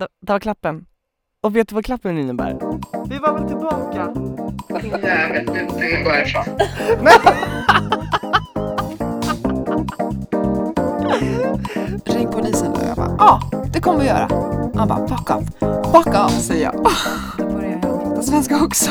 det, det var klappen. Och vet du vad klappen innebär? Vi var väl tillbaka? Jävel, du, går härifrån. Ring polisen då. Jag bara, ja, det kommer vi göra. Han bara, fuck off. Fuck off, säger jag. Då börjar jag prata svenska också.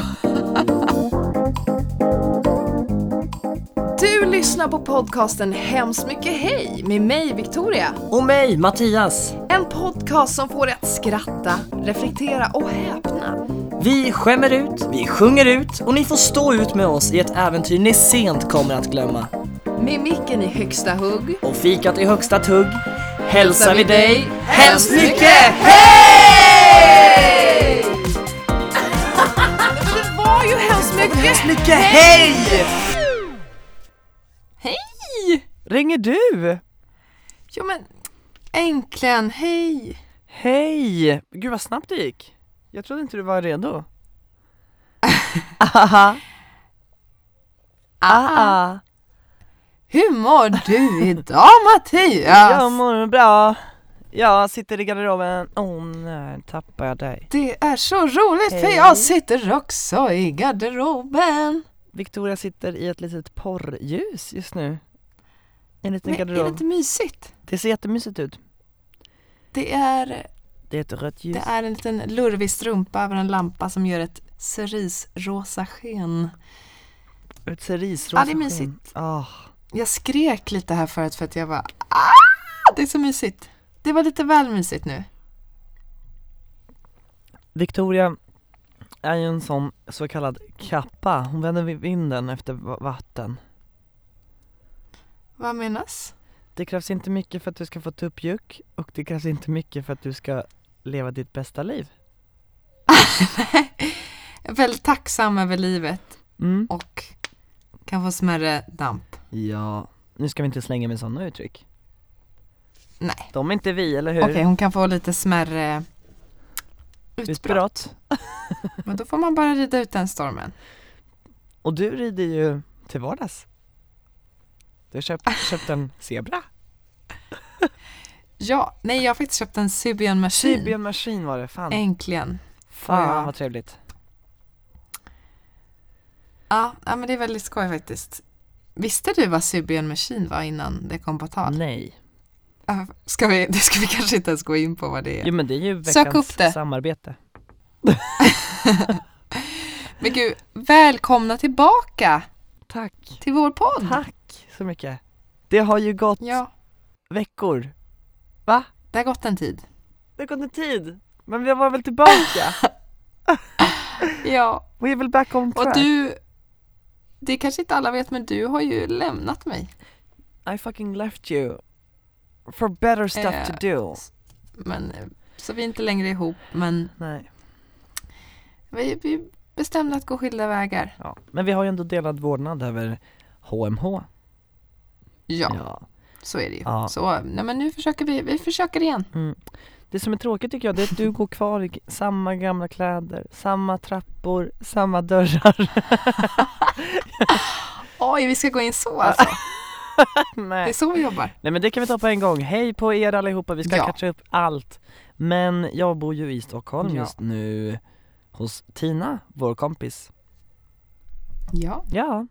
Du lyssnar på podcasten Hemskt mycket hej med mig Victoria. Och mig, Mattias. En podcast som får dig att skratta, reflektera och häpna. Vi skämmer ut, vi sjunger ut och ni får stå ut med oss i ett äventyr ni sent kommer att glömma. Med micken i högsta hugg. Och fikat i högsta tugg hälsar vi dig hemskt mycket hej! Men det var ju hemskt mycket mycket hej! hej! Ringer du? Jo men, äntligen, hej! Hej! Gud vad snabbt det gick. Jag trodde inte du var redo. Aha. Ah. Hur mår du idag Mattias? Jag mår bra. Jag sitter i garderoben. Åh oh, nej, tappar jag dig. Det är så roligt för Hej. jag sitter också i garderoben. Victoria sitter i ett litet porrljus just nu. En liten Men är garderob. det inte mysigt? Det ser jättemysigt ut. Det är, Det är ett rött ljus. det är en liten lurvig strumpa över en lampa som gör ett cerisrosa sken. Ett cerisrosa Ja, det är sken. mysigt. Ah. Jag skrek lite här förut för att jag var ah, det är så mysigt. Det var lite väl mysigt nu. Victoria är ju en sån så kallad kappa. Hon vänder vid vinden efter va- vatten. Vad menas? Det krävs inte mycket för att du ska få tuppjuck och det krävs inte mycket för att du ska leva ditt bästa liv. Jag är väldigt tacksam över livet Mm. och kan få smärre damp. Ja, nu ska vi inte slänga med sådana uttryck. Nej. De är inte vi, eller hur? Okej, hon kan få lite smärre utbrott. Utbrott. Men då får man bara rida ut den stormen. Och du rider ju till vardags. Du har köpt, köpt en zebra. Ja, nej jag har faktiskt köpt en Sybian Machine. Sybian Machine var det, fan. Äntligen. Fan Ja. vad trevligt. Ja, ja, men det är väldigt skoj faktiskt. Visste du vad Sybian Machine var innan det kom på tal? Nej. Ska vi, det ska vi kanske inte ens gå in på vad det är. Jo men det är ju veckans samarbete. Men gud, välkomna tillbaka Tack. till vår podd. Tack så mycket. Det har ju gått Ja, veckor. Va? det har gått en tid. Det har gått en tid. Men vi var väl tillbaka? Ja, We will back on och track. du, det kanske inte alla vet, men du har ju lämnat mig. I fucking left you. For better stuff Eh. to do. Men, så vi är inte längre ihop, men Nej. vi, vi bestämde att gå skilda vägar. Ja. Men vi har ju ändå delad vårdnad över HMH. Ja, ja. så är det ju. Ja. Så, nej men nu försöker vi, vi försöker igen. Mm. Det som är tråkigt tycker jag, det är att du går kvar i samma gamla kläder, samma trappor, samma dörrar. Oj, vi ska gå in så alltså. Det är Nej. så vi jobbar. Nej men det kan vi ta på en gång. Hej på er allihopa, vi ska Ja. catcha upp allt. Men jag bor ju i Stockholm Ja. just nu hos Tina, vår kompis. Ja. Ja.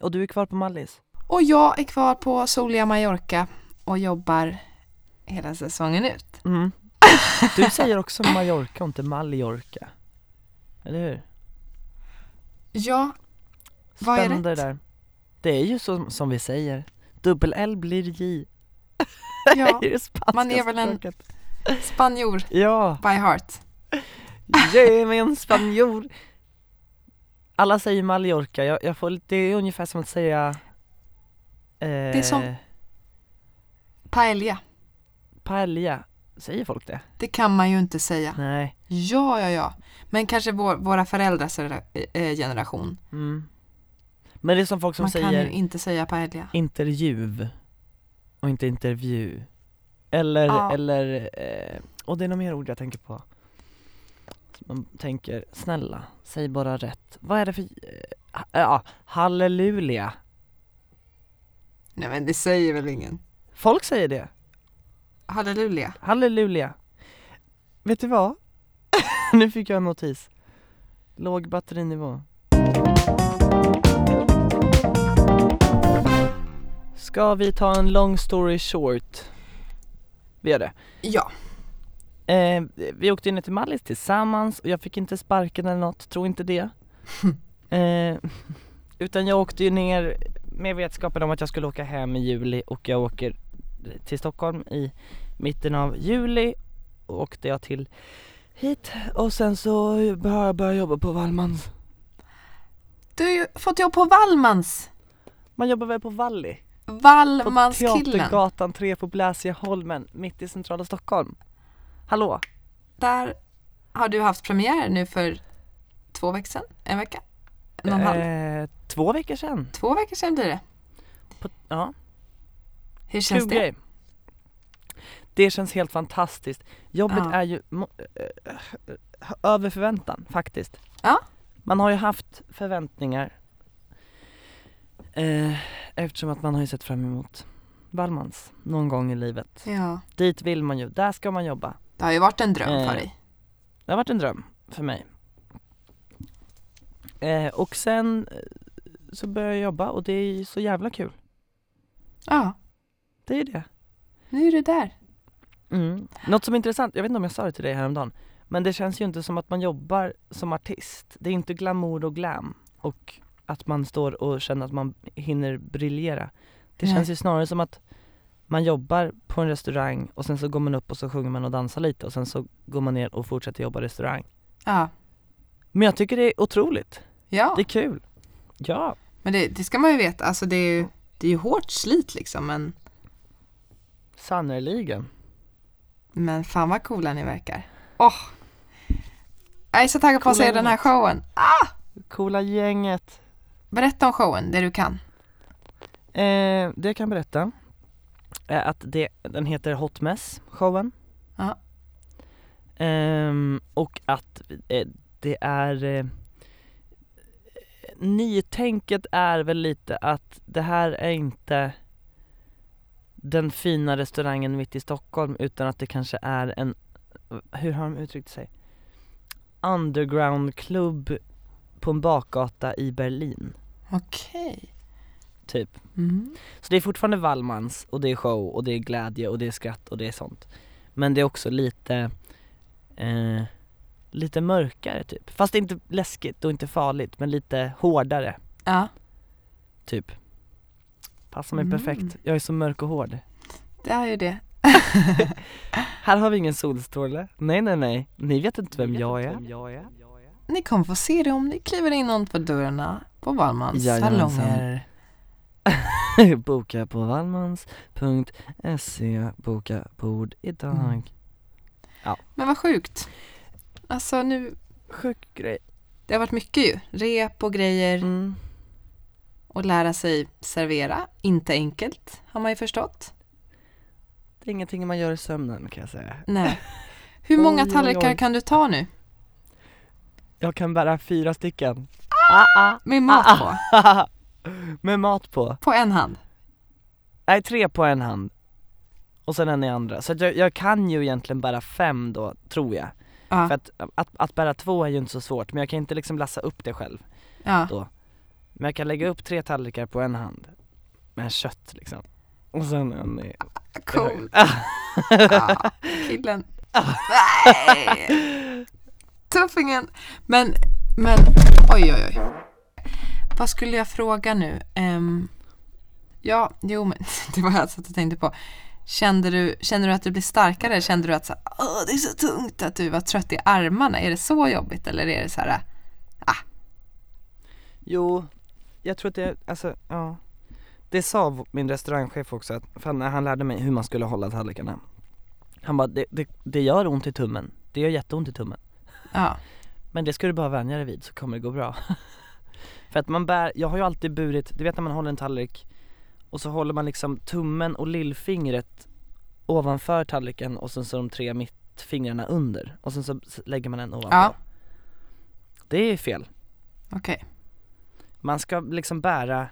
Och du är kvar på Mallis? Och jag är kvar på soliga Mallorca och jobbar hela säsongen ut. Mm. Du säger också Mallorca och inte Mallorca. Eller hur? Ja, Vad är rätt? det där. Det är ju så som vi säger. Dubbel-L blir J. ja. Man är väl en- spanjor Ja, by heart. ge mig en spanjor. Alla säger Mallorca, jag, jag får det är ungefär som att säga Det är som- Paella. Paella, säger folk det? Det kan man ju inte säga. Nej. Ja, ja, ja. Men kanske vår, våra föräldrars eh, generation. Mm. Men det är som folk som man kan säger ju inte säga paella. intervju och inte intervju. Eller, Ja. eller, eh, och det är något mer ord jag tänker på. Man tänker, snälla, säg bara rätt. Vad är det för, eh, ja, halleluja. Nej men det säger väl ingen. Folk säger det, Halleluja. halleluja. vet du vad? nu fick jag en notis. Låg batterinivå. Ska vi ta en long story short? Vi gör det. Ja. Eh, vi åkte ner till Mallis tillsammans och jag fick inte sparken eller något, tro inte det. eh, utan jag åkte ju ner med vetskapen om att jag skulle åka hem i juli och jag åker till Stockholm i mitten av juli och åkte jag till hit och sen så började jag börja jobba på Wallmans. Du har ju fått jobb på Wallmans. Man jobbar väl på Valli? På Wallmanskillen. Teatergatan 3 på Bläsieholmen, mitt i centrala Stockholm. Hallå? Där har du haft premiär nu för två veckor sedan? En vecka? En och en halv? Eh, två veckor sedan. Två veckor sedan blir det. På, ja. Hur känns Kul det? Det känns helt fantastiskt. Jobbet Ja. är ju eh, över förväntan faktiskt. Ja. Man har ju haft förväntningar eh, eftersom att man har ju sett fram emot Wallmans någon gång i livet. Ja. Dit vill man ju, där ska man jobba. Det har ju varit en dröm Eh. för dig. Det har varit en dröm för mig. Eh, och sen eh, så började jag jobba och det är så jävla kul. Ja, Det är det. nu är du där. Mm. Något som är intressant, jag vet inte om jag sa det till dig häromdagen Men det känns ju inte som att man jobbar som artist Det är inte glamour och glam och att man står och känner att man hinner briljera Det Nej. känns ju snarare som att man jobbar på en restaurang och sen så går man upp och så sjunger man och dansar lite och sen så går man ner och fortsätter jobba restaurang Ja. Men jag tycker det är otroligt, Ja, det är kul Ja, men det, det ska man ju veta. Alltså det är ju, det är ju hårt slit liksom. Men, sannerligen men fan vad coola ni verkar. Åh! Jag är så taggad på att se den här showen. Coola gänget Berätta om showen, det du kan. Eh, det jag kan berätta är att det, den heter Hot Mess showen Ja. Ehm, Och att eh, det är eh, Nytänket är väl lite att det här är inte den fina restaurangen mitt i Stockholm utan att det kanske är en, hur har de uttryckt sig? Undergroundklubb på en bakgata i Berlin, Okej. typ Mm. Så det är fortfarande Wallmans och det är show och det är glädje och det är skratt och det är sånt Men det är också lite eh, Lite mörkare typ. Fast inte läskigt och inte farligt men lite hårdare. Ja, typ. Passar mig Mm. perfekt, jag är så mörk och hård. Det är ju det. Här har vi ingen solstråle, nej nej nej, ni vet inte vem jag är. Ni kommer få se det om ni kliver in på dörrarna på Wallmans Jajamensan. salonger. Boka på wallmans.se, boka bord idag. Mm. Men vad sjukt. Alltså nu, Sjuk grej det har varit mycket ju. Rep och grejer mm. och lära sig servera. Inte enkelt, har man ju förstått. Det är ingenting man gör i sömnen kan jag säga Nej. Hur många Oj, oj, tallrikar oj. kan du ta nu? Jag kan bära fyra stycken ah, ah, Med mat ah, på? ah. Med mat på På en hand? Nej tre på en hand Och sen en i andra, så jag, jag kan ju egentligen bära fem då, tror jag Ja. För att, att, att bära två är ju inte så svårt, men jag kan inte liksom lassa upp det själv ja. då Men jag kan lägga upp tre tallrikar på en hand Med kött liksom Och sen en i Cool. Ah. Killen. Nej! Tuffingen. Men, men, oj oj oj. Vad skulle jag fråga nu? Ehm, ja, jo men det var jag satt och tänkte på. Kände du, kände du att du blev starkare? Kände du att så, Åh, det är så tungt att du var trött i armarna? Är det så jobbigt eller är det så här, Jo, jag tror att det, alltså, ja. Det sa min restaurangchef också, att, för när han lärde mig hur man skulle hålla tallrikarna. Han bara, det, det, det gör ont i tummen, det gör jätteont i tummen. Ja, Men det ska du bara vänja dig vid så kommer det gå bra. För att man bär, jag har ju alltid burit, du vet när man håller en tallrik Och så håller man liksom tummen och lillfingret ovanför tallriken och sen så de tre mittfingrarna under och sen så lägger man den ovanpå Ja. Det är fel okej. Man ska liksom bära,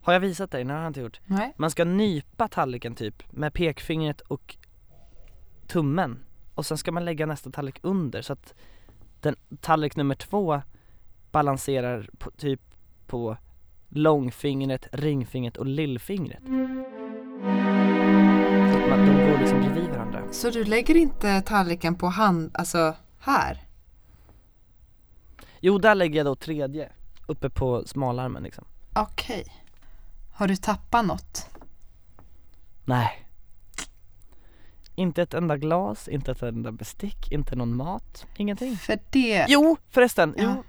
har jag visat dig? Nej det har jag inte gjort Nej. Man ska nypa tallriken typ med pekfingret och tummen och och sen ska man lägga nästa tallrik under så att den tallrik nummer två balanserar på, typ på långfingret, ringfingret och lillfingret. Så att de går liksom bredvid varandra. Så du lägger inte tallriken på hand, alltså här? Jo, där lägger jag då tredje, uppe på smalarmen liksom. Okej. Har du tappat något? Nej. Inte ett enda glas, inte ett enda bestick, inte någon mat, ingenting. För det... Jo, förresten, Ja. jo.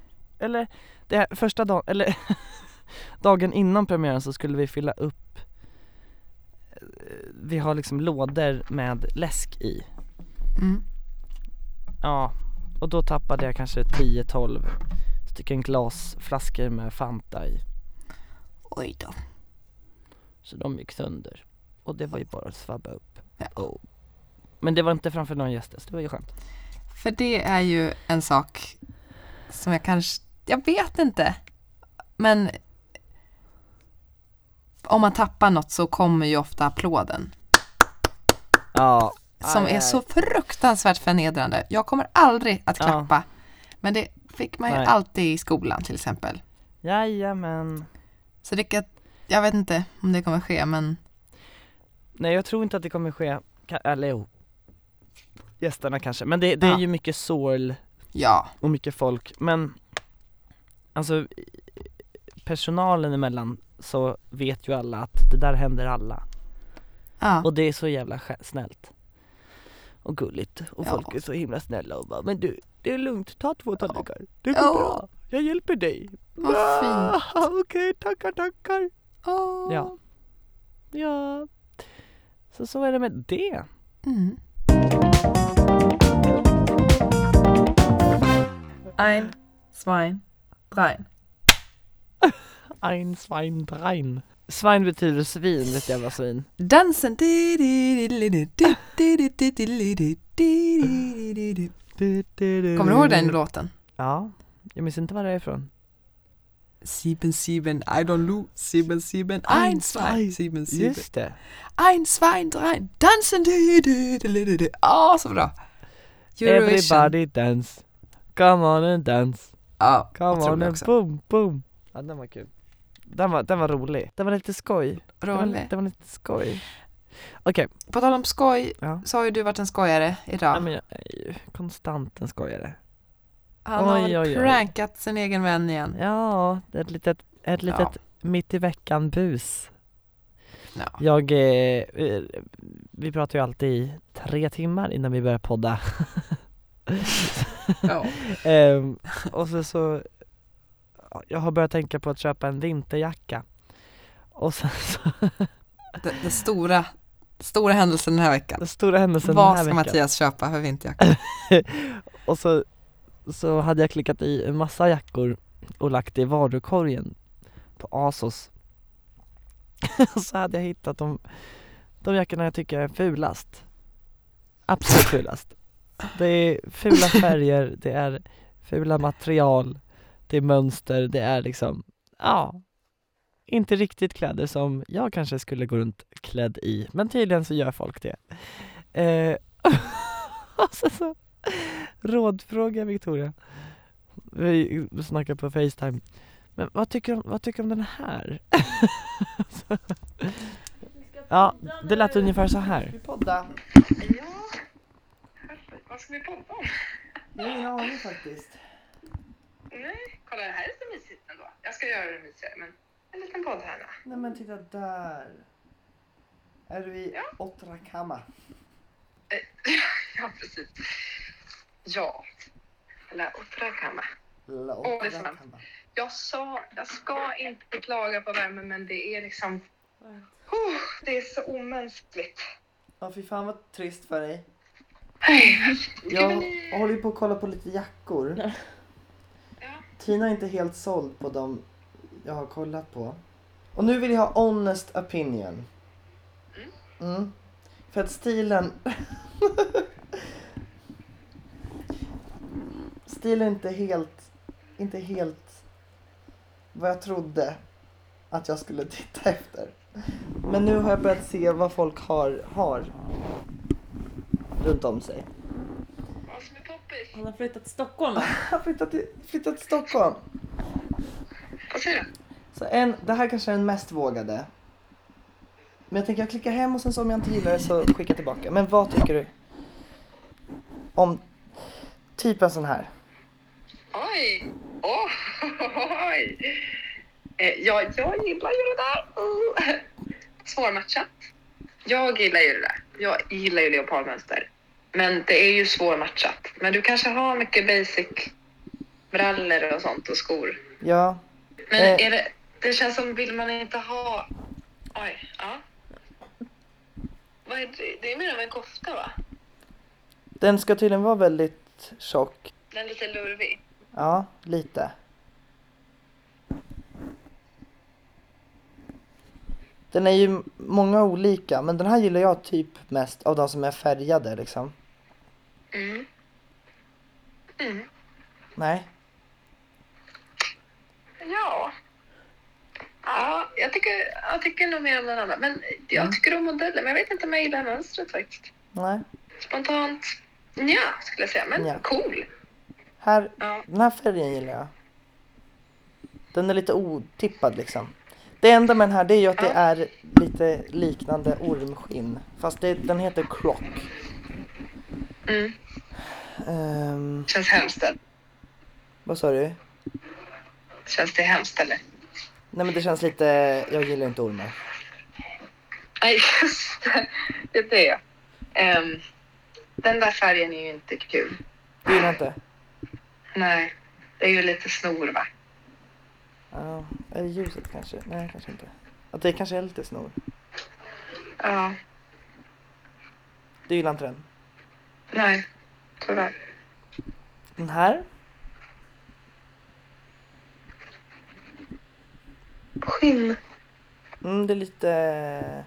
Eller, det här, första dagen, eller dagen innan premiären så skulle vi fylla upp eh, Vi har liksom lådor med läsk i Mm. Ja, och då tappade jag kanske 10-12 stycken glasflaskor med Fanta i Oj då. Så de gick sönder Och det var ju bara att svabba upp Ja. oh. Men det var inte framför någon gäster, så det var ju skönt För det är ju en sak som jag kanske, jag vet inte. Men om man tappar något så kommer ju ofta applåden. Ja, Som Aj, är aj. så fruktansvärt förnedrande. Jag kommer aldrig att Ja. klappa. Men det fick man ju Nej. alltid i skolan till exempel. jajamän Så det jag vet inte om det kommer ske men Nej jag tror inte att det kommer ske, eller jo Gästerna kanske, men det, det är Ja. ju mycket sorl ja. och mycket folk men Alltså personalen emellan så vet ju alla att det där händer alla ja. och det är så jävla snällt och gulligt och Ja. folk är så himla snälla och bara men du, det är lugnt, ta två tallrikar, det går Ja. bra, jag hjälper dig Vad Ah, Okej, tackar tackar Åh. Ja. Ja, så så är det med det Mm. Ein, zwei, drei. Ein Schwein drein Schwein betyder svin, ett jävla svin Dansen. Kommer du ihåg den låten? Ja, jag minns inte var det är ifrån Sieben, sieben, I don't know. Sieben, sieben, ein, zwei, sieben, sieben. Just det, Ein, zwei, drei. Dansen. Åh, så bra. Eurovision. everybody dance Come on and dance, Ja, come on and boom boom Ja den var kul Den var, den var rolig, den var lite skoj Det var, Rolig. det var lite skoj Okej, På tal om skoj ja. så har ju du varit en skojare idag. ja men jag är ju konstant en skojare Han har oj, oj, oj. prankat sin egen vän igen. Ja, det är ett litet, ett litet Ja. mitt i veckan bus Ja. Jag, eh, vi pratar ju alltid i tre timmar innan vi börjar podda Ja. Ehm, Och så, så Jag har börjat tänka på att köpa en vinterjacka. Och sen så, Det, det stora, stora händelsen den här veckan. den stora händelsen den Vad här ska veckan. Mattias köpa för vinterjacka? Och så, så hade jag klickat i en massa jackor och lagt det i varukorgen på Asos. Och så hade jag hittat de, de jackorna jag tycker är fulast. Absolut fulast. Det är fula färger, det är fula material, det är mönster, det är liksom, ja Inte riktigt kläder som jag kanske skulle gå runt klädd i, men tydligen så gör folk det eh, Och så, så rådfråga Victoria Vi snackar på Facetime Men vad tycker du vad tycker du om den här? Ja, det lät ungefär så här podda. Ja. Vad ska vi podda om? Jag har ingen aning faktiskt Nej, kolla det här är så mysigt ändå. Jag ska göra det mysigare, men en liten poddhörna. Nej men titta där Är du i Ja. Ottrakama? Ja, precis. Ja. Det är så varmt. Jag sa, jag ska inte klaga på värmen, men det är liksom... Oh, det är så omänskligt. Ja fy fan vad trist för dig Jag håller ju på att kolla på lite jackor Ja. Tina är inte helt såld på dem jag har kollat på. Och nu vill jag ha honest opinion. Mm. För att stilen Stilen är inte helt Inte helt Vad jag trodde Att jag skulle titta efter. Men nu har jag börjat se vad folk har, har Runt om sig Han har flyttat till Stockholm. Jag har flyttat till, flyttat till Stockholm. Vad säger du? Så en, det här kanske är den mest vågade. Men jag tänker jag klickar hem och sen så om jag inte gillar det så skickar jag tillbaka. Men vad tycker du? Om typ en sån här. Oj! Oh, oj! Eh, ja, jag gillar ju det där. Uh. Svårmatchat. Jag gillar ju det där. Jag gillar ju leopardmönster. Men det är ju svårmatchat. Men du kanske har mycket basic brallor och sånt och skor. Ja, Men Eh. är det, det känns som vill man inte ha... Oj, ja. Vad är det? det är mer av en kofta va? den ska tydligen vara väldigt tjock. Den är lite lurvig. Ja, lite. Den är ju många olika, men den här gillar jag typ mest av de som är färgade liksom. Mm. Mm. Nej, Ja. Ja, jag tycker, jag tycker nog mer om den andra. Men jag Mm. tycker om modellen, men jag vet inte om jag gillar mönstret faktiskt. nej. Spontant, ja skulle jag säga. Men Nja. cool. Här, Ja. den här färgen gillar jag. Den är lite otippad liksom. Det enda med den här det är ju att det Ja. är lite liknande ormskinn. Fast det, den heter Croc. Mm. Ehm, Känns hemskt. eller? vad sa du? Känns det hemskt eller? Nej men det känns lite, jag gillar inte ormar. Nej, just det. Det är det. Ehm, den där färgen är ju inte kul. Du gillar inte? Nej, det är ju lite snor va? Ja, är det ljuset kanske? Nej kanske inte. Att det kanske är lite snor. Ja, Du gillar inte den? Nej, tyvärr. Den här? Skinn. Mm, det är lite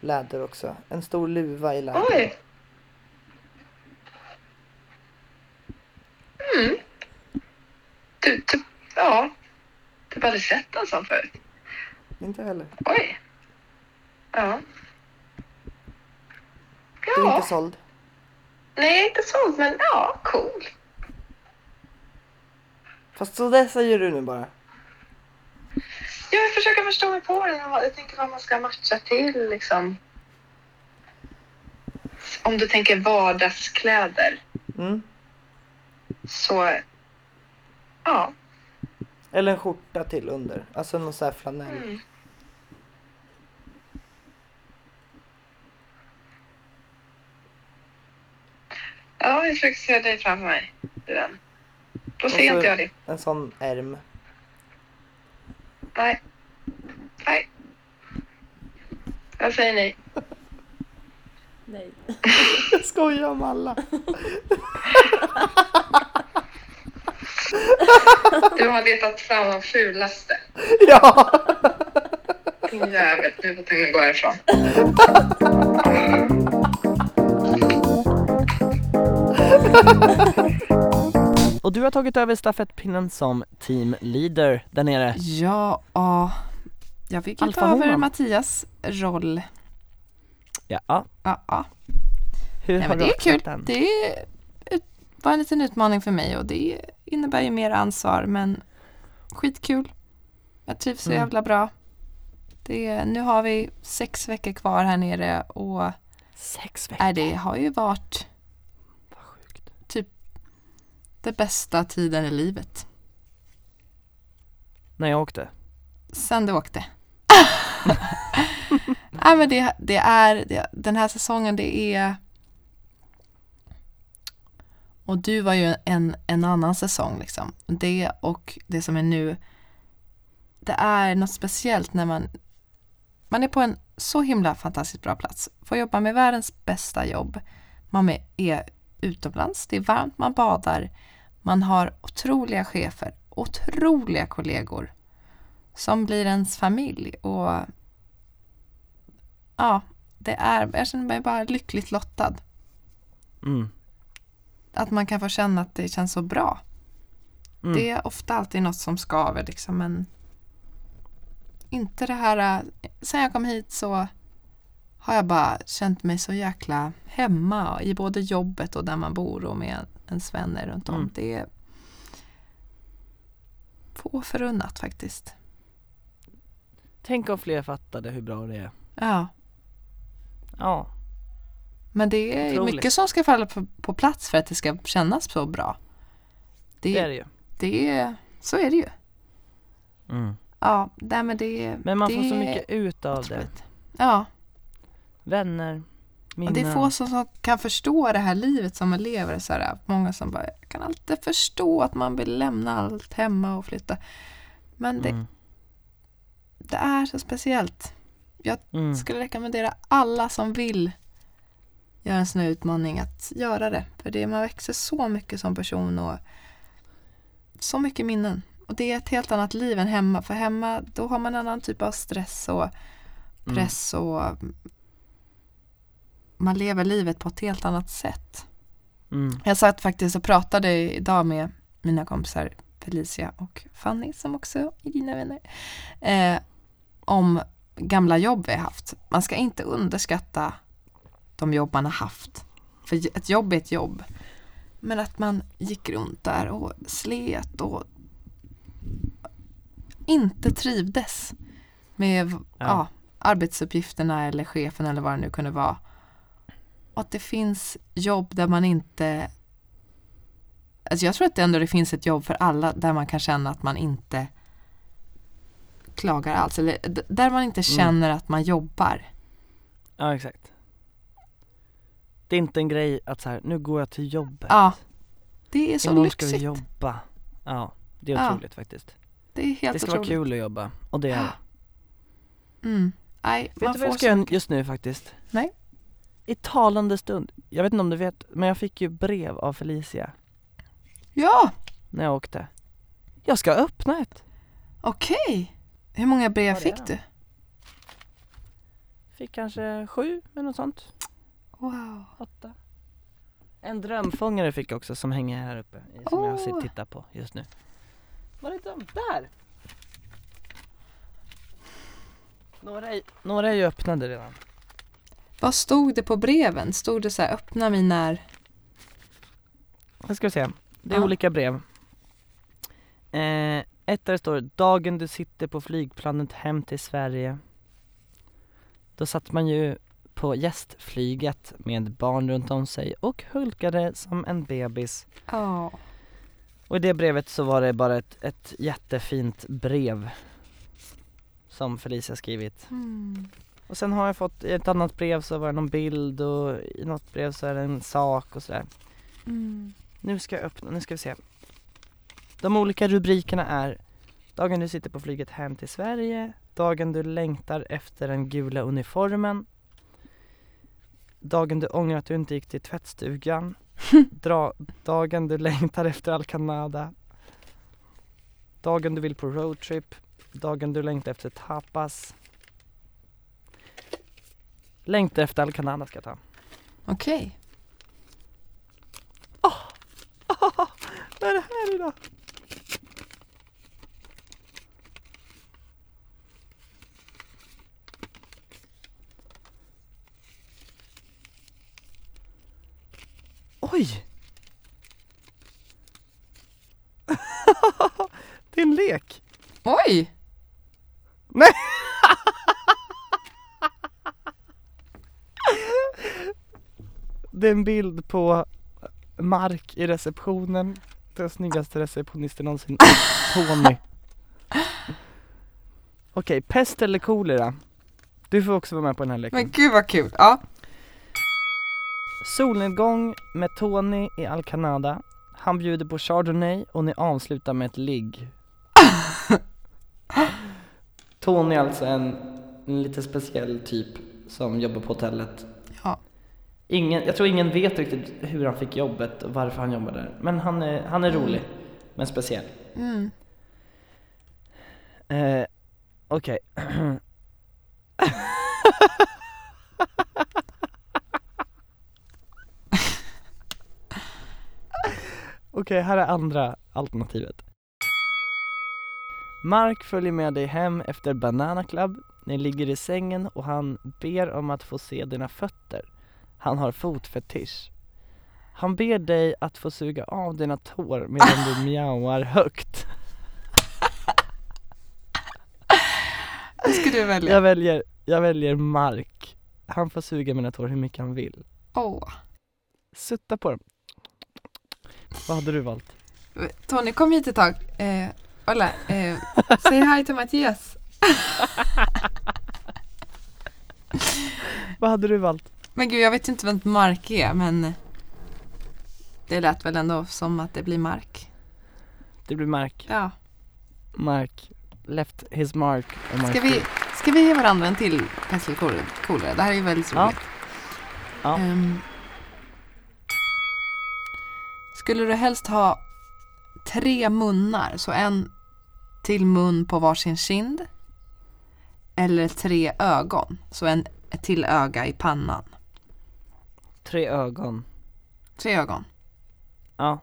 läder också. En stor luva i läder. Oj! Mm. Du, typ, ja. Typ aldrig sett en sån förut. Inte heller. Oj. Ja. Du är Ja. inte såld? Nej, inte sånt, men ja, cool. Fast så där säger du nu bara. Jag försöker förstå mig på den. Jag tänker vad man ska matcha till liksom. Om du tänker vardagskläder Mm. så ja. Eller en skjorta till under. Alltså någon sån här flanell. Mm. Ja, jag försöker se dig framför mig i den. Då ser inte jag det. En sån ärm. Nej. Nej. Jag säger nej. Nej. Jag skojar om alla. Du har letat fram de fulaste. Ja! Din jävel. Nu får jag gå härifrån. Och du har tagit över stafettpinnen som teamleader där nere. Ja, ja. jag fick ju ta över Mattias roll. Ja. Ja, ja. Hur Nej, men det är kul. den? Det är var en liten utmaning för mig och det innebär ju mer ansvar men skitkul. Jag trivs så Mm. jävla bra. Det, nu har vi sex veckor kvar här nere och Sex veckor. är det har ju varit det bästa tiden i livet. När jag åkte. Sen du åkte. Nej men det, det är, det, den här säsongen det är och du var ju en, en annan säsong liksom. Det och det som är nu det är något speciellt när man man är på en så himla fantastiskt bra plats. Får jobba med världens bästa jobb. Man är utomlands, det är varmt, man badar. Man har otroliga chefer, otroliga kollegor som blir ens familj och ja, det är, jag känner mig bara lyckligt lottad. Mm. Att man kan få känna att det känns så bra. Mm. Det är ofta alltid något som skaver liksom men inte det här, äh, sen jag kom hit så har jag bara känt mig så jäkla hemma i både jobbet och där man bor och med ens vänner runt om. Mm. Det är få förunnat faktiskt. Tänk om fler fattade hur bra det är. Ja, Ja, men det är Otroligt. mycket som ska falla på, på plats för att det ska kännas så bra. Det, det är det ju. det är, så är det ju. Mm. Ja, nej, men det Men man det får så mycket ut av det. otroligt. Ja, Vänner, minnen. det är få som, som kan förstå det här livet som man lever. Så här, många som bara, jag kan alltid förstå att man vill lämna allt hemma och flytta. Men det, Mm. det är så speciellt. Mm. skulle rekommendera alla som vill göra en sån här utmaning att göra det. För det, man växer så mycket som person och så mycket minnen. Och det är ett helt annat liv än hemma. För hemma då har man en annan typ av stress och press och man lever livet på ett helt annat sätt. Mm. Jag satt faktiskt och pratade idag med mina kompisar Felicia och Fanny som också är dina vänner. Eh, om gamla jobb vi har haft. Man ska inte underskatta de jobb man har haft. För ett jobb är ett jobb. Men att man gick runt där och slet och inte trivdes med ja. Ja. arbetsuppgifterna eller chefen eller vad det nu kunde vara. Och att det finns jobb där man inte Alltså jag tror att det ändå det finns ett jobb för alla där man kan känna att man inte klagar alls. Eller där man inte Mm. känner att man jobbar. Ja exakt. Det är inte en grej att så här, nu går jag till jobbet. Ja. Det är så Imorgon ska lyxigt. vi jobba. Ja, det är Ja. otroligt faktiskt. Det är helt det ska otroligt. vara kul att jobba, och det är det. Mm. Nej, Vet du vad jag ska göra just nu faktiskt? Nej. I talande stund, jag vet inte om du vet, men jag fick ju brev av Felicia Ja, när jag åkte. Jag ska öppna ett. okej. Hur många brev fick du? Fick kanske sju eller något sånt. Wow. Åtta. En drömfångare fick jag också som hänger här uppe, som jag Åh. sitter tittar på just nu. Var är de? Där! Några är, några är ju öppnade redan. Vad stod det på breven? Stod det så här, öppna mig när... Nu ska vi se. Det är Ja. olika brev. Eh, ett där det står dagen du sitter på flygplanet hem till Sverige. Då satt man ju på gästflyget med barn runt om sig och hulkade som en bebis. Ja. Och i det brevet så var det bara ett, ett jättefint brev som Felicia skrivit. Mm. Och sen har jag fått i ett annat brev så var det någon bild och i något brev så är det en sak och sådär. Mm. Nu ska jag öppna, nu ska vi se. De olika rubrikerna är Dagen du sitter på flyget hem till Sverige Dagen du längtar efter den gula uniformen Dagen du ångrar att du inte gick till tvättstugan Dra, Dagen du längtar efter Alcanada Dagen du vill på roadtrip Dagen du längtar efter tapas Längtar efter Alcanada ska jag ta Okej. Vad är det här idag? Oj! det är en lek. Oj! Nej! Det är en bild på Mark i receptionen. Den snyggaste receptionisten någonsin. Tony. Okej, pest eller kolera? Du får också vara med på den här leken. Men gud vad kul. Ja. Solnedgång med Tony i Alcanada. Han bjuder på Chardonnay och ni avslutar med ett ligg. Tony är alltså en, en lite speciell typ som jobbar på hotellet. Ingen, jag tror ingen vet riktigt hur han fick jobbet och varför han jobbar där. Men han är, han är rolig, men speciell. Mm. Eh, Okej. Okej, här är andra alternativet. Mark följer med dig hem efter Banana Club. Ni ligger i sängen och han ber om att få se dina fötter. Han har fotfetisch. Han ber dig att få suga av dina tår medan du mjauar högt. Vad ska du välja? Jag väljer, jag väljer Mark. Han får suga mina tår hur mycket han vill. Åh. Sutta på dem. Vad hade du valt? Tony, kom hit ett tag. Eh, hola, eh, säg hej till Mattias. Vad hade du valt? Men gud, jag vet inte vem Mark är, men det lät väl ändå som att det blir Mark. Det blir Mark. Ja. Mark. Left his mark. my Ska vi, ska vi ge varandra en till pesselkolera? Det här är ju väldigt Ja. roligt. Ja. Ehm, skulle du helst ha tre munnar, så en till mun på varsin kind? Eller tre ögon, så en till öga i pannan? Tre ögon. Tre ögon? Ja.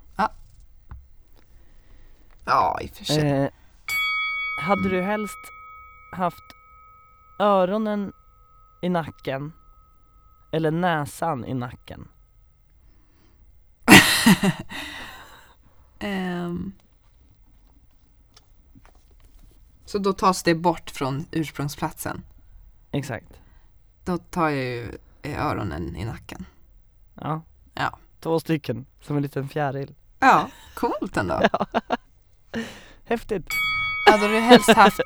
Ja, i och för sig. Eh, hade du helst haft öronen i nacken eller näsan i nacken? Ehm. så då tas det bort från ursprungsplatsen. Exakt. Då tar jag ju eh, öronen i nacken. Ja. Ja. Två stycken, som en liten fjäril. Ja, coolt ändå. Häftigt. Hade du helst haft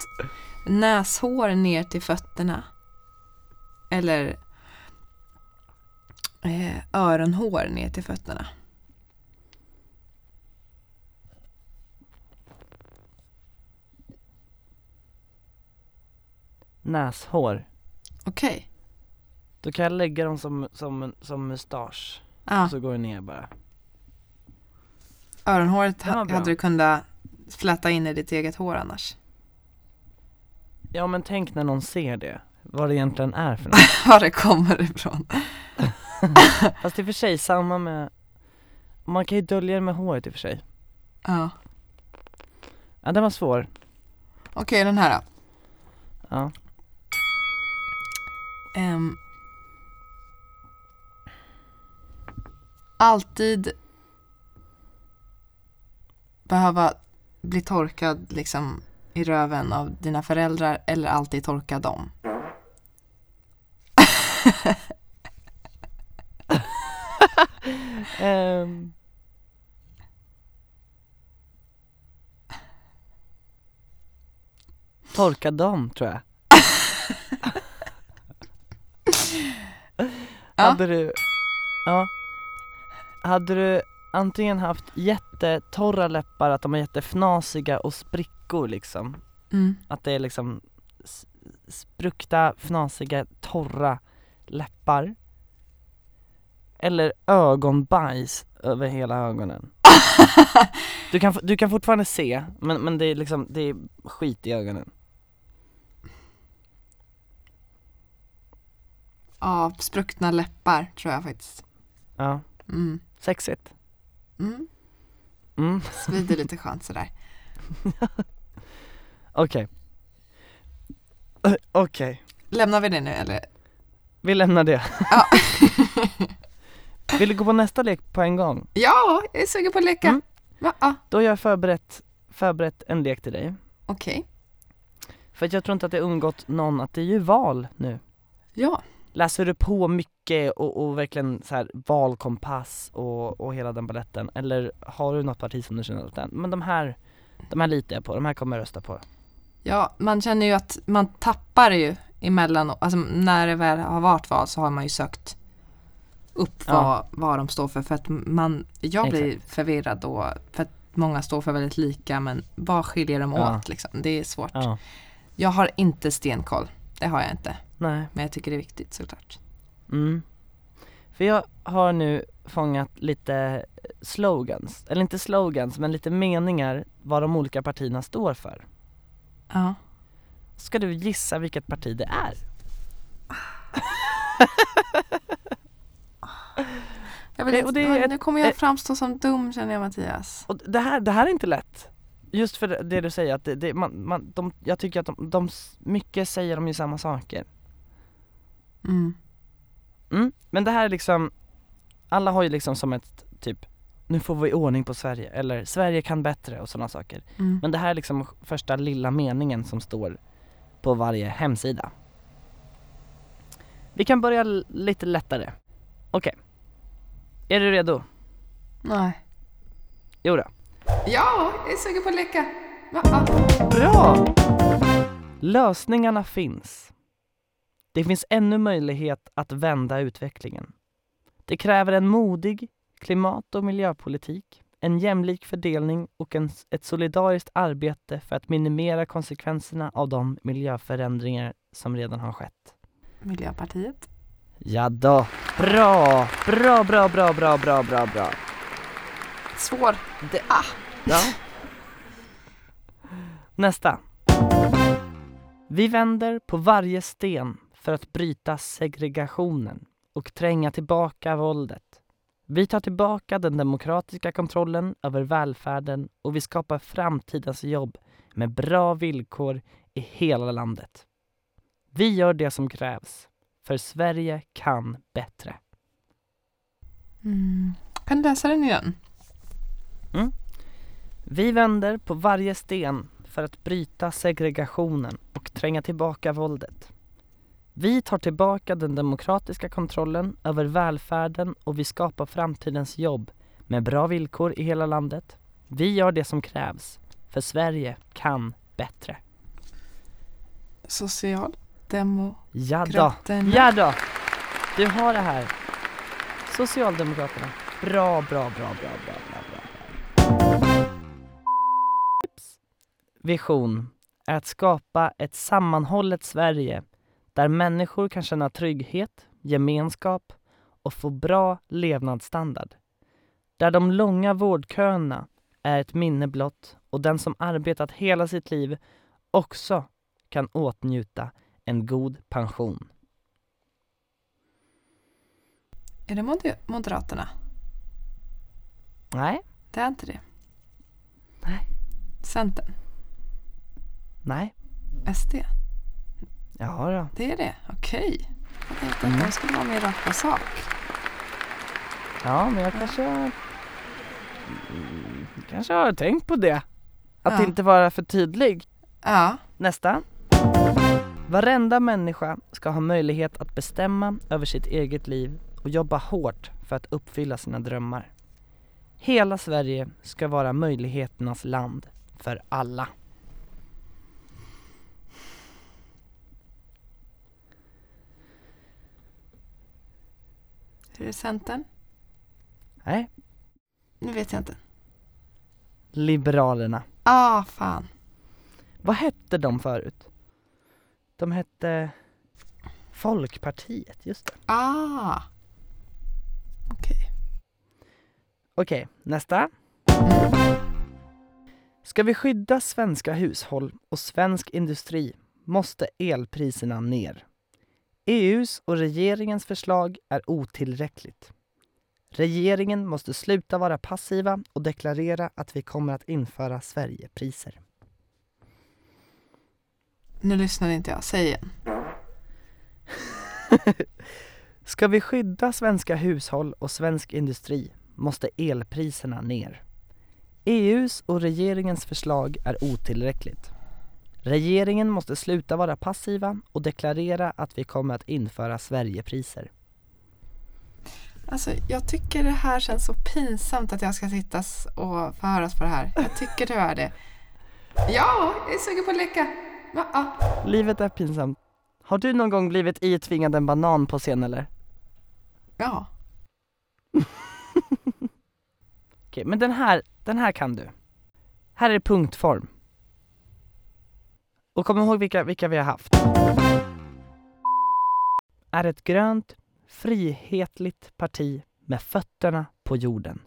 näshår ner till fötterna? Eller eh, öronhår ner till fötterna? Näshår. Okej. Då kan jag lägga dem som, som, som mustasch. Ja, Så går det ner bara. öronhåret ha, hade du kunnat fläta in i ditt eget hår annars. Ja men tänk när någon ser det. Vad det egentligen är för något. Var det kommer ifrån. Fast i och för sig samma med Man kan ju dölja det med håret i och för sig. Ja. Ja den var svår. Okej, den här då. Ja. Ehm, alltid behöva bli torkad liksom i röven av dina föräldrar eller alltid torka dem. Ehm. Torka dem tror jag. Ja. Hade du, ja. Hade du antingen haft jättetorra läppar, att de är jättefnasiga och sprickor liksom. Mm. Att det är liksom spruckta, fnasiga, torra läppar. Eller ögonbajs över hela ögonen. Du kan, du kan fortfarande se, men, men det är liksom, det är skit i ögonen. Ja, spruckna läppar tror jag faktiskt. Ja, Mm. Sexigt. Mm. Mm, Svider lite skönt sådär. okej. Eh, Okej, Lämnar vi det nu eller? vi lämnar det. Ja. Vill du gå på nästa lek på en gång? Ja, jag är sugen på att leka. Mm. Va? Ja, Då har jag förberett, förberett en lek till dig. okej. För att jag tror inte att det undgått någon att det är ju val nu. Ja. Läser du på mycket och, och verkligen så här valkompass och, och hela den baletten? Eller har du något parti som du känner att men de här, de här litar jag på, de här kommer jag rösta på. Ja, man känner ju att man tappar ju emellan, alltså när det väl har varit val så har man ju sökt upp Ja. vad, vad de står för. För att man, jag blir förvirrad då, för att många står för väldigt lika, men vad skiljer de Ja. åt liksom? Det är svårt. Ja, Jag har inte stenkoll, det har jag inte. Nej. Men jag tycker det är viktigt såklart. Mm. För jag har nu fångat lite slogans, eller inte slogans, men lite meningar vad de olika partierna står för. Ja. Ska du gissa vilket parti det är? Jag vill inte, och det är ett- nu kommer jag eh, framstå som dum känner jag Mattias. Och det här, det här är inte lätt. just för det- du säger att det, det, man, man, de, jag tycker att de, de, mycket säger de ju samma saker. Mm. Mm. Men det här är liksom, alla har ju liksom som ett typ, nu får vi ordning på Sverige, eller Sverige kan bättre och sådana saker. Mm. Men det här är liksom första lilla meningen som står på varje hemsida. Vi kan börja lite lättare. Okej. Är du redo? Nej. Jo då. Ja, jag är sugen på att leka. Va? Bra! Lösningarna finns. Det finns ännu möjlighet att vända utvecklingen. Det kräver en modig klimat och miljöpolitik, en jämlik fördelning och en, ett solidariskt arbete för att minimera konsekvenserna av de miljöförändringar som redan har skett. Miljöpartiet. Ja då. Bra! Bra, bra, bra, bra, bra, bra, bra. Svår. Det, Ah. Ja. Nästa. Vi vänder på varje sten för att bryta segregationen och tränga tillbaka våldet. Vi tar tillbaka den demokratiska kontrollen över välfärden och vi skapar framtidens jobb med bra villkor i hela landet. Vi gör det som krävs, för Sverige kan bättre. Mm. Kan du läsa den igen? Vi vänder på varje sten för att bryta segregationen och tränga tillbaka våldet. Vi tar tillbaka den demokratiska kontrollen över välfärden och vi skapar framtidens jobb med bra villkor i hela landet. Vi gör det som krävs, för Sverige kan bättre. Socialdemokraterna. Ja då. Du har det här. Socialdemokraterna. Bra, bra, bra, bra, bra, bra, bra. Vision är att skapa ett sammanhållet Sverige där människor kan känna trygghet, gemenskap och få bra levnadsstandard. Där de långa vårdköerna är ett minne blott och den som arbetat hela sitt liv också kan åtnjuta en god pension. Är det Mod- Moderaterna? Nej, Det är inte det. Nej. Centern? nej, SD? Ja då. Det är det? Okej. Jag tänkte Mm. att de skulle vara mer rakt på sak. Ja, men jag kanske mm, kanske har tänkt på det. Att Ja. inte vara för tydlig. Ja. Nästa. Varenda människa ska ha möjlighet att bestämma över sitt eget liv och jobba hårt för att uppfylla sina drömmar. Hela Sverige ska vara möjligheternas land för alla. Är det Centern? Nej, Nu vet jag inte. Liberalerna. Ah, fan. Vad hette de förut? De hette Folkpartiet, just det. Ah. Okej. Okej, nästa. Ska vi skydda svenska hushåll och svensk industri måste elpriserna ner. EUs och regeringens förslag är otillräckligt. Regeringen måste sluta vara passiva och deklarera att vi kommer att införa Sverigepriser. Nu lyssnade inte jag. Säg igen. Ska vi skydda svenska hushåll och svensk industri måste elpriserna ner. EUs och regeringens förslag är otillräckligt. Regeringen måste sluta vara passiva och deklarera att vi kommer att införa Sverigepriser. Alltså, jag tycker det här känns så pinsamt att jag ska sitta s- och förhöras på det här. Jag tycker tyvärr det. Ja, jag är sugen på att leka. Va? Ah. Livet är pinsamt. Har du någon gång blivit itvingad en banan på scen eller? Ja. Okej, men den här, den här kan du. Här är punktform. Och kom ihåg vilka, vilka vi har haft. Är ett grönt, frihetligt parti med fötterna på jorden.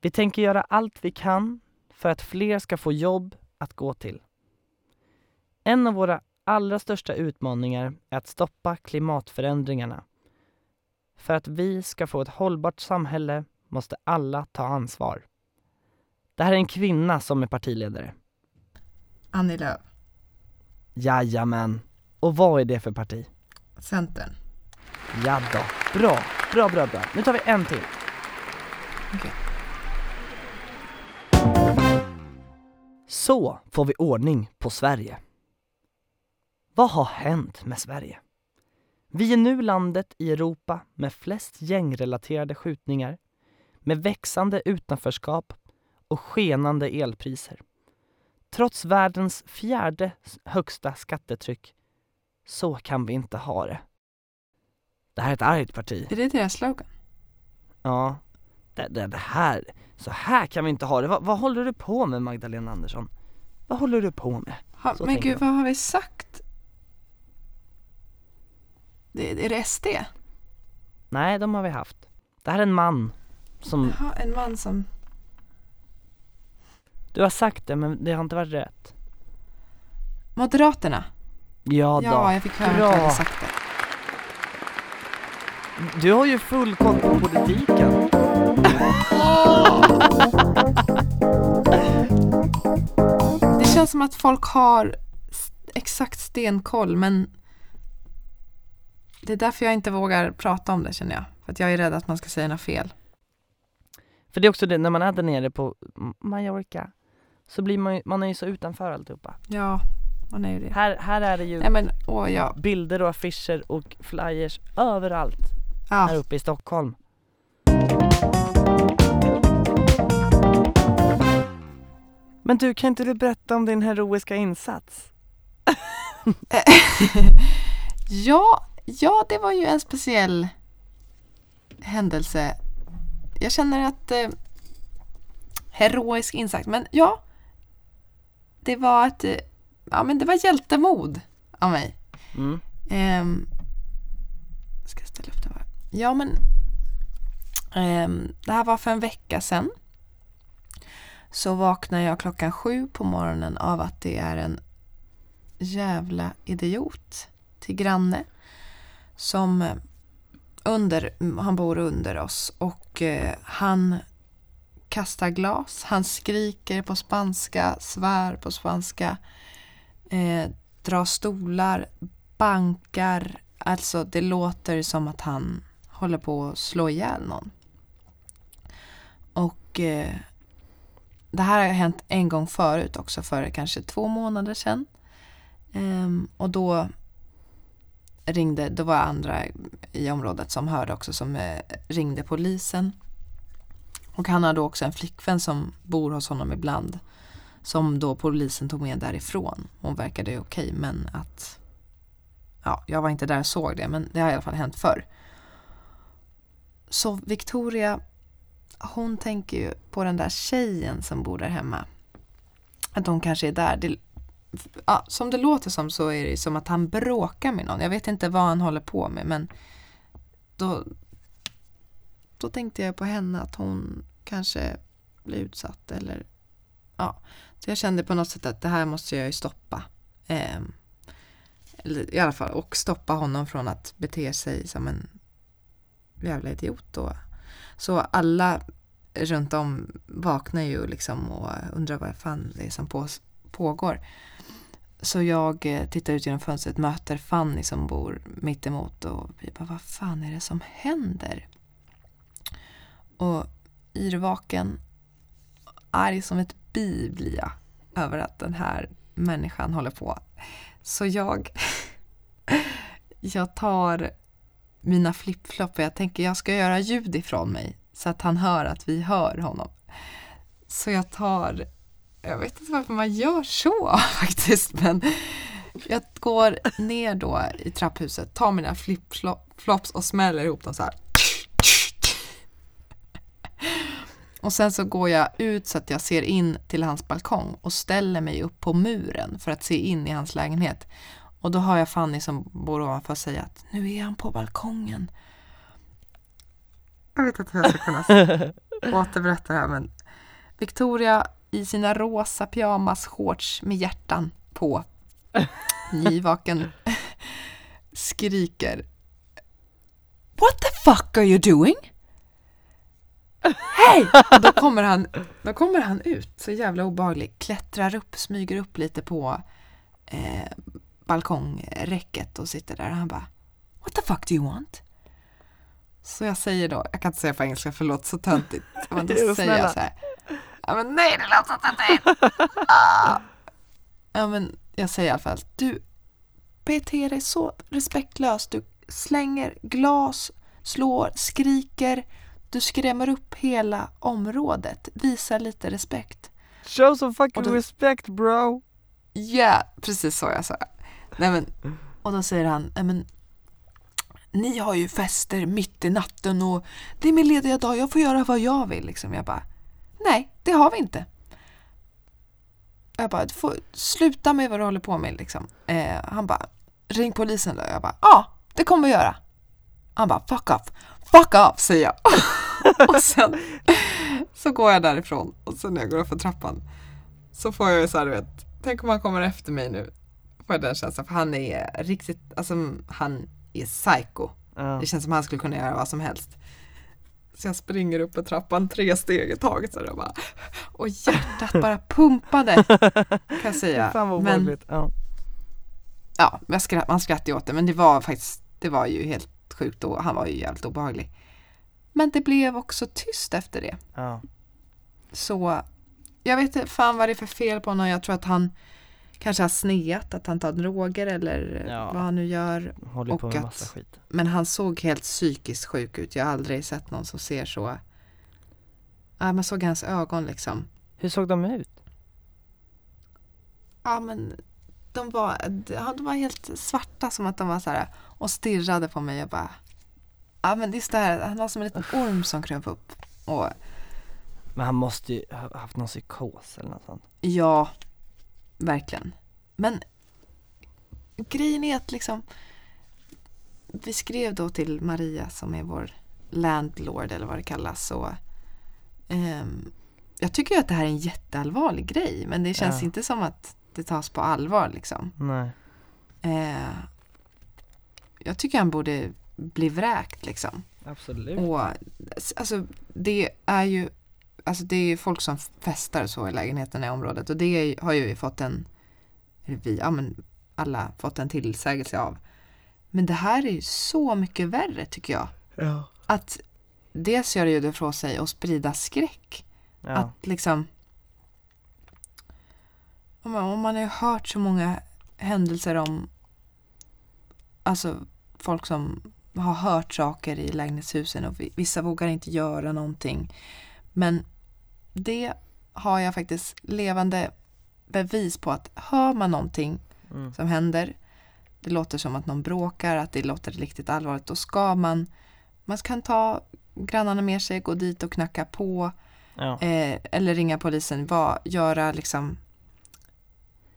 Vi tänker göra allt vi kan för att fler ska få jobb att gå till. En av våra allra största utmaningar är att stoppa klimatförändringarna. För att vi ska få ett hållbart samhälle måste alla ta ansvar. Det här är en kvinna som är partiledare. Annie Lööf, Jajamän. Och vad är det för parti? Centern. Ja då. Bra, bra, bra, bra. Nu tar vi en till. Okej. Så får vi ordning på Sverige. Vad har hänt med Sverige? Vi är nu landet i Europa med flest gängrelaterade skjutningar, med växande utanförskap och skenande elpriser. Trots världens fjärde högsta skattetryck. Så kan vi inte ha det. Det här är ett argt parti. Är det deras slogan? Ja, det, det, det här, så här kan vi inte ha det. Va, vad håller du på med Magdalena Andersson? Vad håller du på med? Ha, men gud, de. vad har vi sagt? Det, är det SD? Nej, de har vi haft. Det här är en man som, Jaha, en man som... du har sagt det men det har inte varit rätt. Moderaterna? Ja då. Ja, jag fick höra att jag hade sagt det. Du har ju full koll på politiken. Det känns som att folk har exakt stenkoll men det är därför jag inte vågar prata om det känner jag. För att jag är rädd att man ska säga något fel. För det är också det, när man är där nere på Mallorca så blir man ju, man är ju så utanför alltihopa. Ja, man är ju det. Här, här är det ju Nej men, åh ja. bilder och affischer och flyers överallt här ja. uppe i Stockholm. Men du, kan inte du berätta om din heroiska insats? ja, ja, det var ju en speciell händelse. Jag känner att eh, heroisk insats, men ja, det var ett, ja men det var hjältemod av mig. Mm. Ehm, ska jag ställa upp det här? Ja, men ehm, det här var för en vecka sedan. Så vaknar jag klockan sju på morgonen av att det är en jävla idiot till granne som under, han bor under oss och eh, han kastar glas, han skriker på spanska, svär på spanska, eh, drar stolar, bankar. Alltså det låter som att han håller på att slå ihjäl någon. Och eh, det här har hänt en gång förut också för kanske två månader sedan. Ehm, och då ringde, då var andra i området som hörde också som eh, ringde polisen. Och han har då också en flickvän som bor hos honom ibland. Som då polisen tog med därifrån. Hon verkade ju okej men att Ja, jag var inte där och såg det men det har i alla fall hänt förr. Så Victoria hon tänker ju på den där tjejen som bor där hemma. Att hon kanske är där. Det, ja, som det låter som så är det som att han bråkar med någon. Jag vet inte vad han håller på med men då, då tänkte jag på henne att hon kanske bli utsatt eller ja. Så jag kände på något sätt att det här måste jag ju stoppa. Eh, eller i alla fall och stoppa honom från att bete sig som en jävla idiot då. Så alla runt om vaknar ju liksom och undrar vad fan det är som på, pågår. Så jag eh, tittar ut genom fönstret, möter Fanny som bor mittemot och vi bara, vad fan är det som händer? Och yrvaken, arg som ett bi blir jag över att den här människan håller på. Så jag, jag tar mina flipflop och jag tänker jag ska göra ljud ifrån mig så att han hör att vi hör honom. Så jag tar, jag vet inte varför man gör så faktiskt, men jag går ner då i trapphuset, tar mina flipflops och smäller ihop dem så här. Och sen så går jag ut så att jag ser in till hans balkong och ställer mig upp på muren för att se in i hans lägenhet. Och då har jag Fanny som bor ovanför säga att nu är han på balkongen. Jag vet inte hur jag ska kunna återberätta det här men Victoria i sina rosa pyjamas-shorts med hjärtan på nyvaken skriker What the fuck are you doing? Hej! Då kommer han, då kommer han ut, så jävla obehaglig, klättrar upp, smyger upp lite på eh, balkongräcket och sitter där och han bara What the fuck do you want? Så jag säger då, jag kan inte säga på engelska, förlåt så töntigt. Men då säger jag så här. Ja men nej det låter inte till. Ah. Ja men jag säger i alla fall, du beter dig så respektlöst. Du slänger glas, slår, skriker. Du skrämmer upp hela området. Visa lite respekt. Show some fucking då- respect bro! Ja, precis så jag sa. Nej, men, och då säger han, nej men ni har ju fester mitt i natten och det är min lediga dag, jag får göra vad jag vill. Liksom. Jag bara, nej, det har vi inte. Jag bara, du får sluta med vad du håller på med. Liksom. Eh, han bara, ring polisen då. Jag bara, ja, det kommer vi göra. Han bara, fuck off, fuck off, säger jag. och sen så går jag därifrån och sen när jag går upp för trappan så får jag ju så här, du vet, tänk om han kommer efter mig nu. Får jag den känslan, för han är riktigt, alltså han är psycho. Ja. Det känns som han skulle kunna göra vad som helst. Så jag springer upp för trappan tre steg i taget så bara, och hjärtat bara pumpade. Kan jag säga. Fan vad Men. Ja. ja, man skrattade ju åt det men det var faktiskt, det var ju helt sjukt och han var ju jävligt obehaglig. Men det blev också tyst efter det. Ja. Så jag vet inte fan vad det är för fel på honom. Jag tror att han kanske har sneat, att han tar droger eller Ja. vad han nu gör. Håller på Och med att- massa skit. Men han såg helt psykiskt sjuk ut. Jag har aldrig sett någon som ser så. Ja, man såg hans ögon liksom. Hur såg de ut? Ja, men de var, de var helt svarta som att de var så här och stirrade på mig och bara. Ja, men det är så där, han var som en liten orm som kröp upp. Och Men han måste ju ha haft någon psykos eller något sånt. Ja, verkligen. Men grejen är att liksom vi skrev då till Maria som är vår landlord eller vad det kallas. Och, ehm, jag tycker ju att det här är en jätteallvarlig grej men det känns Ja. inte som att det tas på allvar liksom. Nej. Eh, jag tycker han borde bli vräkt liksom. Absolut. Och alltså det är ju Alltså det är folk som festar så i lägenheterna i området och det har ju vi fått en eller vi, ja men alla fått en tillsägelse av. Men det här är ju så mycket värre tycker jag. Ja. Att dels gör det ju det från sig att sprida skräck. Ja. Att liksom om man, om man har hört så många händelser om alltså folk som har hört saker i lägenhetshusen och vi- vissa vågar inte göra någonting. Men det har jag faktiskt levande bevis på att hör man någonting Mm. som händer, det låter som att någon bråkar, att det låter riktigt allvarligt, då ska man, man kan ta grannarna med sig, gå dit och knacka på, Ja. eh, eller ringa polisen, var, göra liksom,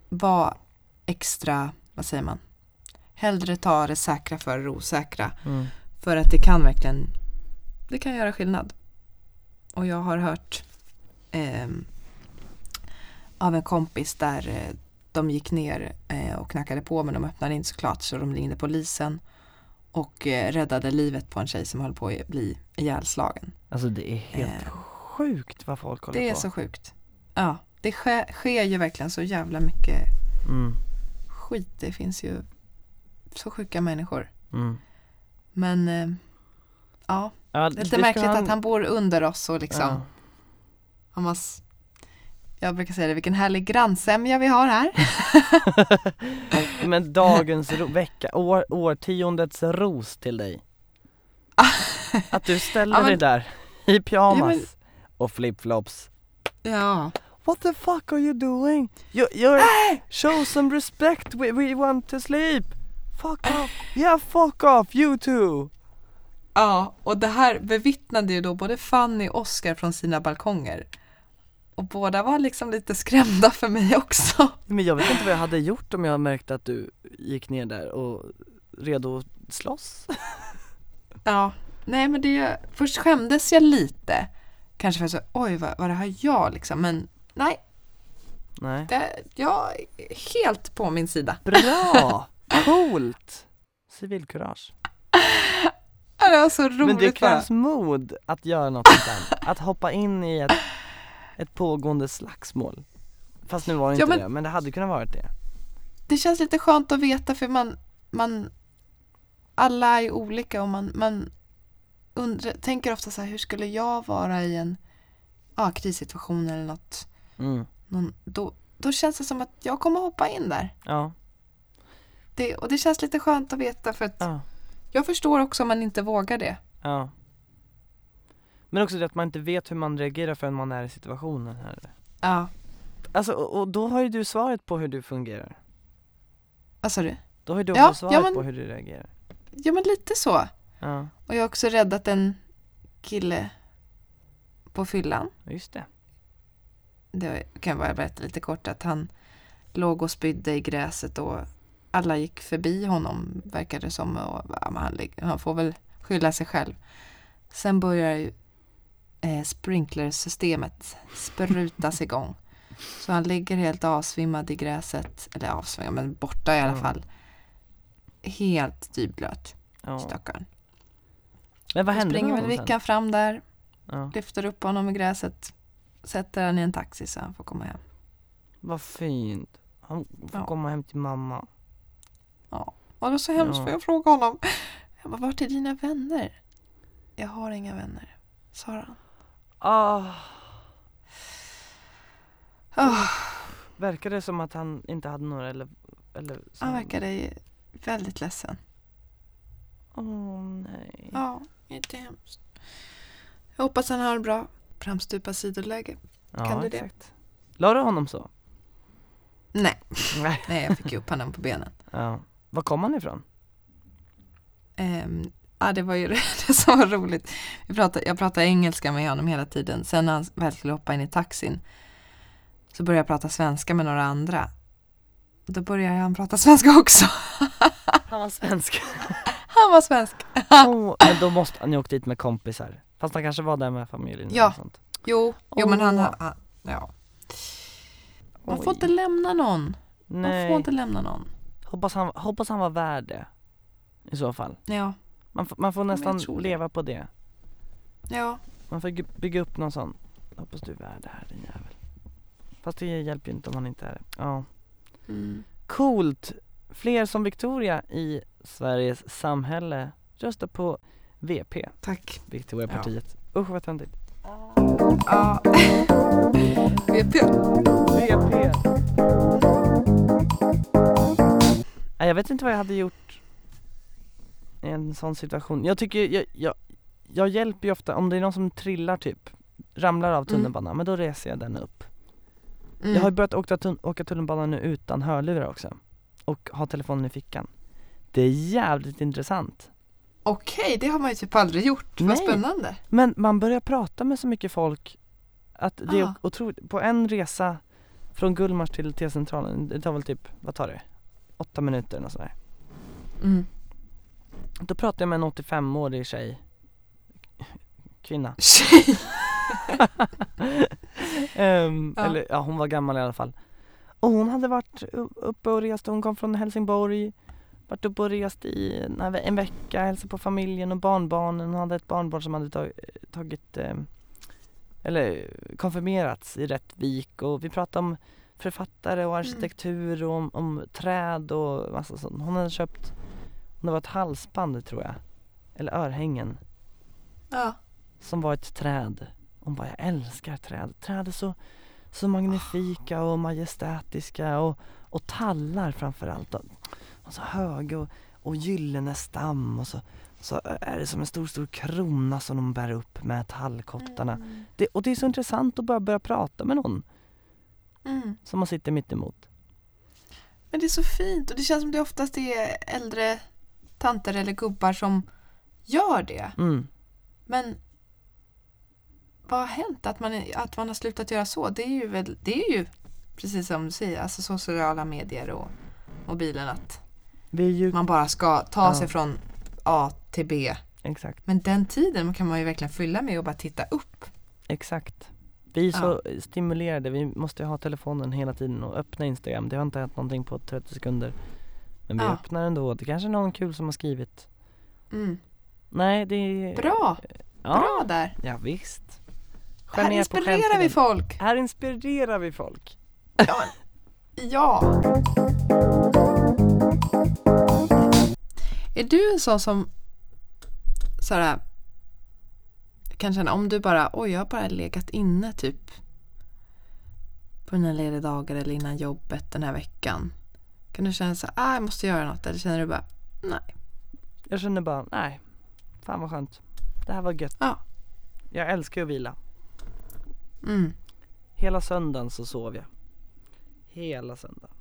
var extra, vad säger man, hellre ta det säkra för det osäkra. Mm. För att det kan verkligen, det kan göra skillnad. Och jag har hört ehm, av en kompis där eh, de gick ner eh, och knackade på men de öppnade inte såklart så de ringde polisen och eh, räddade livet på en tjej som höll på att bli ihjälslagen. Alltså det är helt Eh, sjukt vad folk håller Det är på. så sjukt. Ja, det sker, sker ju verkligen så jävla mycket Mm. skit. Det finns ju så sjuka människor. Mm. Men eh, ja, Ja, lite vi ska märkligt ha en- att han bor under oss och liksom Ja. Han var jag brukar säga det, vilken härlig grannsämja vi har här. Men dagens vecka, år, årtiondets ros till dig. Att du ställer Ja, men- dig där i pyjamas Ja, men- och flipflops. Ja. What the fuck are you doing? You, you're, show some respect, we, we want to sleep. Fuck off, yeah fuck off, you too. Ja, och det här bevittnade ju då både Fanny och Oscar från sina balkonger. Och båda var liksom lite skrämda för mig också. Men jag vet inte vad jag hade gjort om jag märkte att du gick ner där och redo att slåss. Ja, nej men det, först skämdes jag lite. Kanske för att så, oj vad, vad det har jag liksom, men nej, Nej. det, jag är helt på min sida. Bra! Coolt! Civilkurage. Ja, det var så roligt Men det bara. krävs mod att göra något sånt där, att hoppa in i ett, ett pågående slagsmål Fast nu var det Ja, inte men- det, men det hade kunnat vara det Det känns lite skönt att veta för man, man alla är olika och man, man undrar, tänker ofta så här, hur skulle jag vara i en ja, krissituation eller något. mm. Någon, då, då känns det som att jag kommer hoppa in där. Ja, Det, och det känns lite skönt att veta för att ja, jag förstår också om man inte vågar det. ja Men också det att man inte vet hur man reagerar förrän man är i situationen här Ja. Alltså, och, då har ju du svaret på hur du fungerar Vad sa du? Då har ju du Ja, också ja, svaret men- på hur du reagerar Ja men lite så. Ja, Och jag har också räddat en kille på fyllan. just det Det kan jag bara berätta lite kort att han låg och spydde i gräset och alla gick förbi honom verkade det som. Och, han, han får väl skylla sig själv. Sen börjar ju eh, sprinklersystemet sprutas igång. Så han ligger helt avsvimmad i gräset. Eller avsvimmad, men borta i alla fall. Helt dyblöt, ja. stackarn. Men vad hände med springer väl? Vickan fram där, Ja, lyfter upp honom i gräset, sätter han i en taxi så han får komma hem. vad fint Han får Ja. komma hem till mamma Ja, och det var så hemskt Ja. för jag frågade honom. Jag bara, vart är dina vänner? Jag har inga vänner, sa han. Ah, Oh, verkar det som att han inte hade några eller, eller så- han verkade väldigt ledsen. Åh nej Ja, jättehemskt. Jag hoppas han har bra framstupa sidoläge. ja, kan du det? exakt. La du honom så? Nej, Nej jag fick upp honom på benen. ja. Var kom han ifrån? Um, ja, det var ju det som var roligt. Vi pratade, jag pratade engelska med honom hela tiden. Sen när han väl skulle hoppa in i taxin så började jag prata svenska med några andra. Då började han prata svenska också. Han var svensk Han var svensk. Åh, Men då måste han ju åkt dit med kompisar Fast han kanske var där med familjen Ja. och sånt. Jo, jo men han, han ja. Man får Oj. inte lämna någon. Man Nej, får inte lämna någon. Hoppas, han, hoppas han var värd det. I så fall. Ja, Man, man får nästan leva på det. Ja. Man får bygga upp någon sån Hoppas du är värd det här din jävel. Fast det hjälper ju inte om man inte är det. Ja. Mm. Coolt! Fler som Victoria i Sveriges samhälle. Rösta på VP, Tack. Victoriapartiet. Usch vad töntigt. Ja. VP. VP Nej, Jag vet inte vad jag hade gjort i en sån situation Jag tycker, jag, jag, jag hjälper ju ofta, om det är någon som trillar typ Ramlar av tunnelbanan, men då reser jag den upp Mm. Jag har ju börjat åka, tun- åka tunnelbana nu utan hörlurar också Och ha telefonen i fickan Det är jävligt intressant Okej, det har man ju typ aldrig gjort. Vad Nej. spännande. Men man börjar prata med så mycket folk Att det är Ah. otroligt, på en resa Från Gullmars till T-centralen, det tar väl typ, vad tar det? Åtta minuter eller sådär Mm. Då pratade jag med en 85-årig tjej. Kvinna. Tjej. Ehm, Ja. Eller ja, hon var gammal i alla fall. Och hon hade varit uppe och rest, hon kom från Helsingborg. Varit uppe och rest i en, vecka, hälsat på familjen och barnbarnen. Hon hade ett barnbarn som hade tag, tagit ehm, Eller konfirmerats i Rättvik. Och vi pratade om författare och arkitektur och om, om träd och massa sånt Hon hade köpt Det var ett halsband tror jag Eller örhängen Ja. som var ett träd. Hon bara, jag älskar träd. Träd är så, så magnifika och majestätiska och, och tallar framförallt. Och, och så höga och, och gyllene stam och så, så är det som en stor, stor krona som de bär upp med tallkottarna. Det, och det är så intressant att bara börja prata med någon Mm. som man sitter mitt emot. Men det är så fint och det känns som det oftast är äldre tanter eller gubbar som gör det. Mm. Men vad har hänt att man, att man har slutat göra så? Det är ju, väl, det är ju precis som du säger, alltså sociala medier och mobilen att ju, man bara ska ta Ja. sig från A till B. exakt, Men den tiden kan man ju verkligen fylla med att bara titta upp. exakt. Vi är så stimulerade, vi måste ha telefonen hela tiden och öppna Instagram. Det har inte hänt någonting på 30 sekunder. Men vi Ja. öppnar ändå, det kanske är någon kul som har skrivit Mm. Nej det är... Bra, ja. bra där. Ja, visst. Skär Här inspirerar vi folk. Här inspirerar vi folk. Ja. Är du en sån som såhär kan känna om du bara, oj jag har bara legat inne typ på mina lediga dagar eller innan jobbet den här veckan. Kan du känna så ah, jag måste göra något eller känner du bara, nej. Jag känner bara, nej. Fan vad skönt. Det här var gött. Ja. Jag älskar att vila. Mm. Hela söndagen så sov jag. Hela söndagen.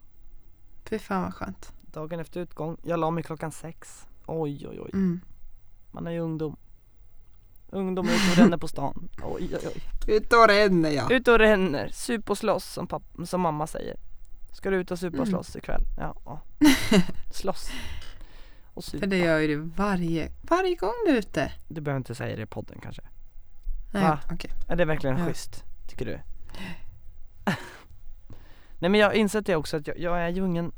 Fy fan vad skönt. Dagen efter utgång, jag la mig klockan sex. Oj oj oj. Mm. Man är ju ungdom. Ungdom är ute och ränner på stan. Oj oj oj. Ut och ränner ja. Ut och ränner, sup och slåss som, papp- som mamma säger. Ska du ut och supa och Mm. slåss ikväll? Ja. ja. Slåss. Och supa. För det gör ju du varje, varje gång du är ute. Du behöver inte säga det i podden kanske. Nej, Va? okej. Är det verkligen Ja. schysst? Tycker du? Nej men jag har insett det också att jag, jag är ju ingen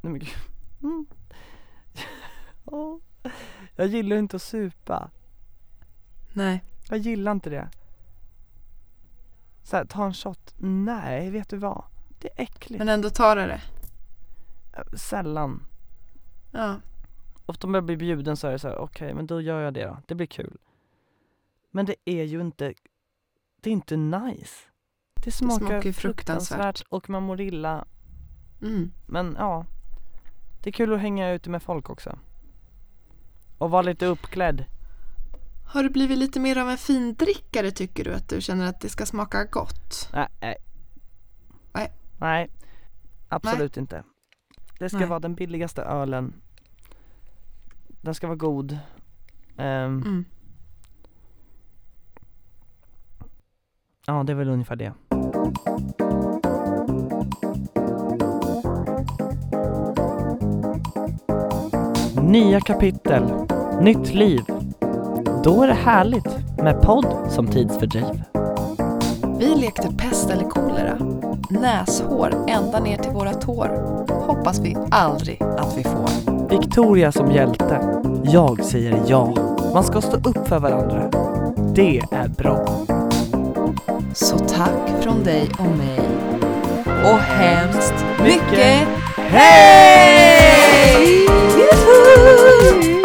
Nej men gud mm. Ja. Jag gillar inte att supa Nej. Jag gillar inte det så här, ta en shot, nej vet du vad? Det är äckligt, Men ändå tar du det. sällan Ja. Ofta om jag blir bjuden så är det så här, okej men då gör jag det då, det blir kul Men det är ju inte, det är inte nice Det smakar, smakar ju fruktansvärt. fruktansvärt. och man mår illa Mm. Men ja, det är kul att hänga ute med folk också Och vara lite uppklädd Har du blivit lite mer av en findrickare tycker du? Att du känner att det ska smaka gott? Nej, nej Nej. Nej, absolut inte Det ska Nej. vara den billigaste ölen Den ska vara god Ehm, Mm. Ja, det är väl ungefär det Nya kapitel, nytt liv då är det härligt med podd som tidsfördriv. Vi lekte pest eller kolera. Näshår ända ner till våra tår. Hoppas vi aldrig att vi får. Victoria som hjälte. Jag säger ja. Man ska stå upp för varandra. Det är bra. Så tack från dig och mig. Och hemskt mycket hej! Juhu!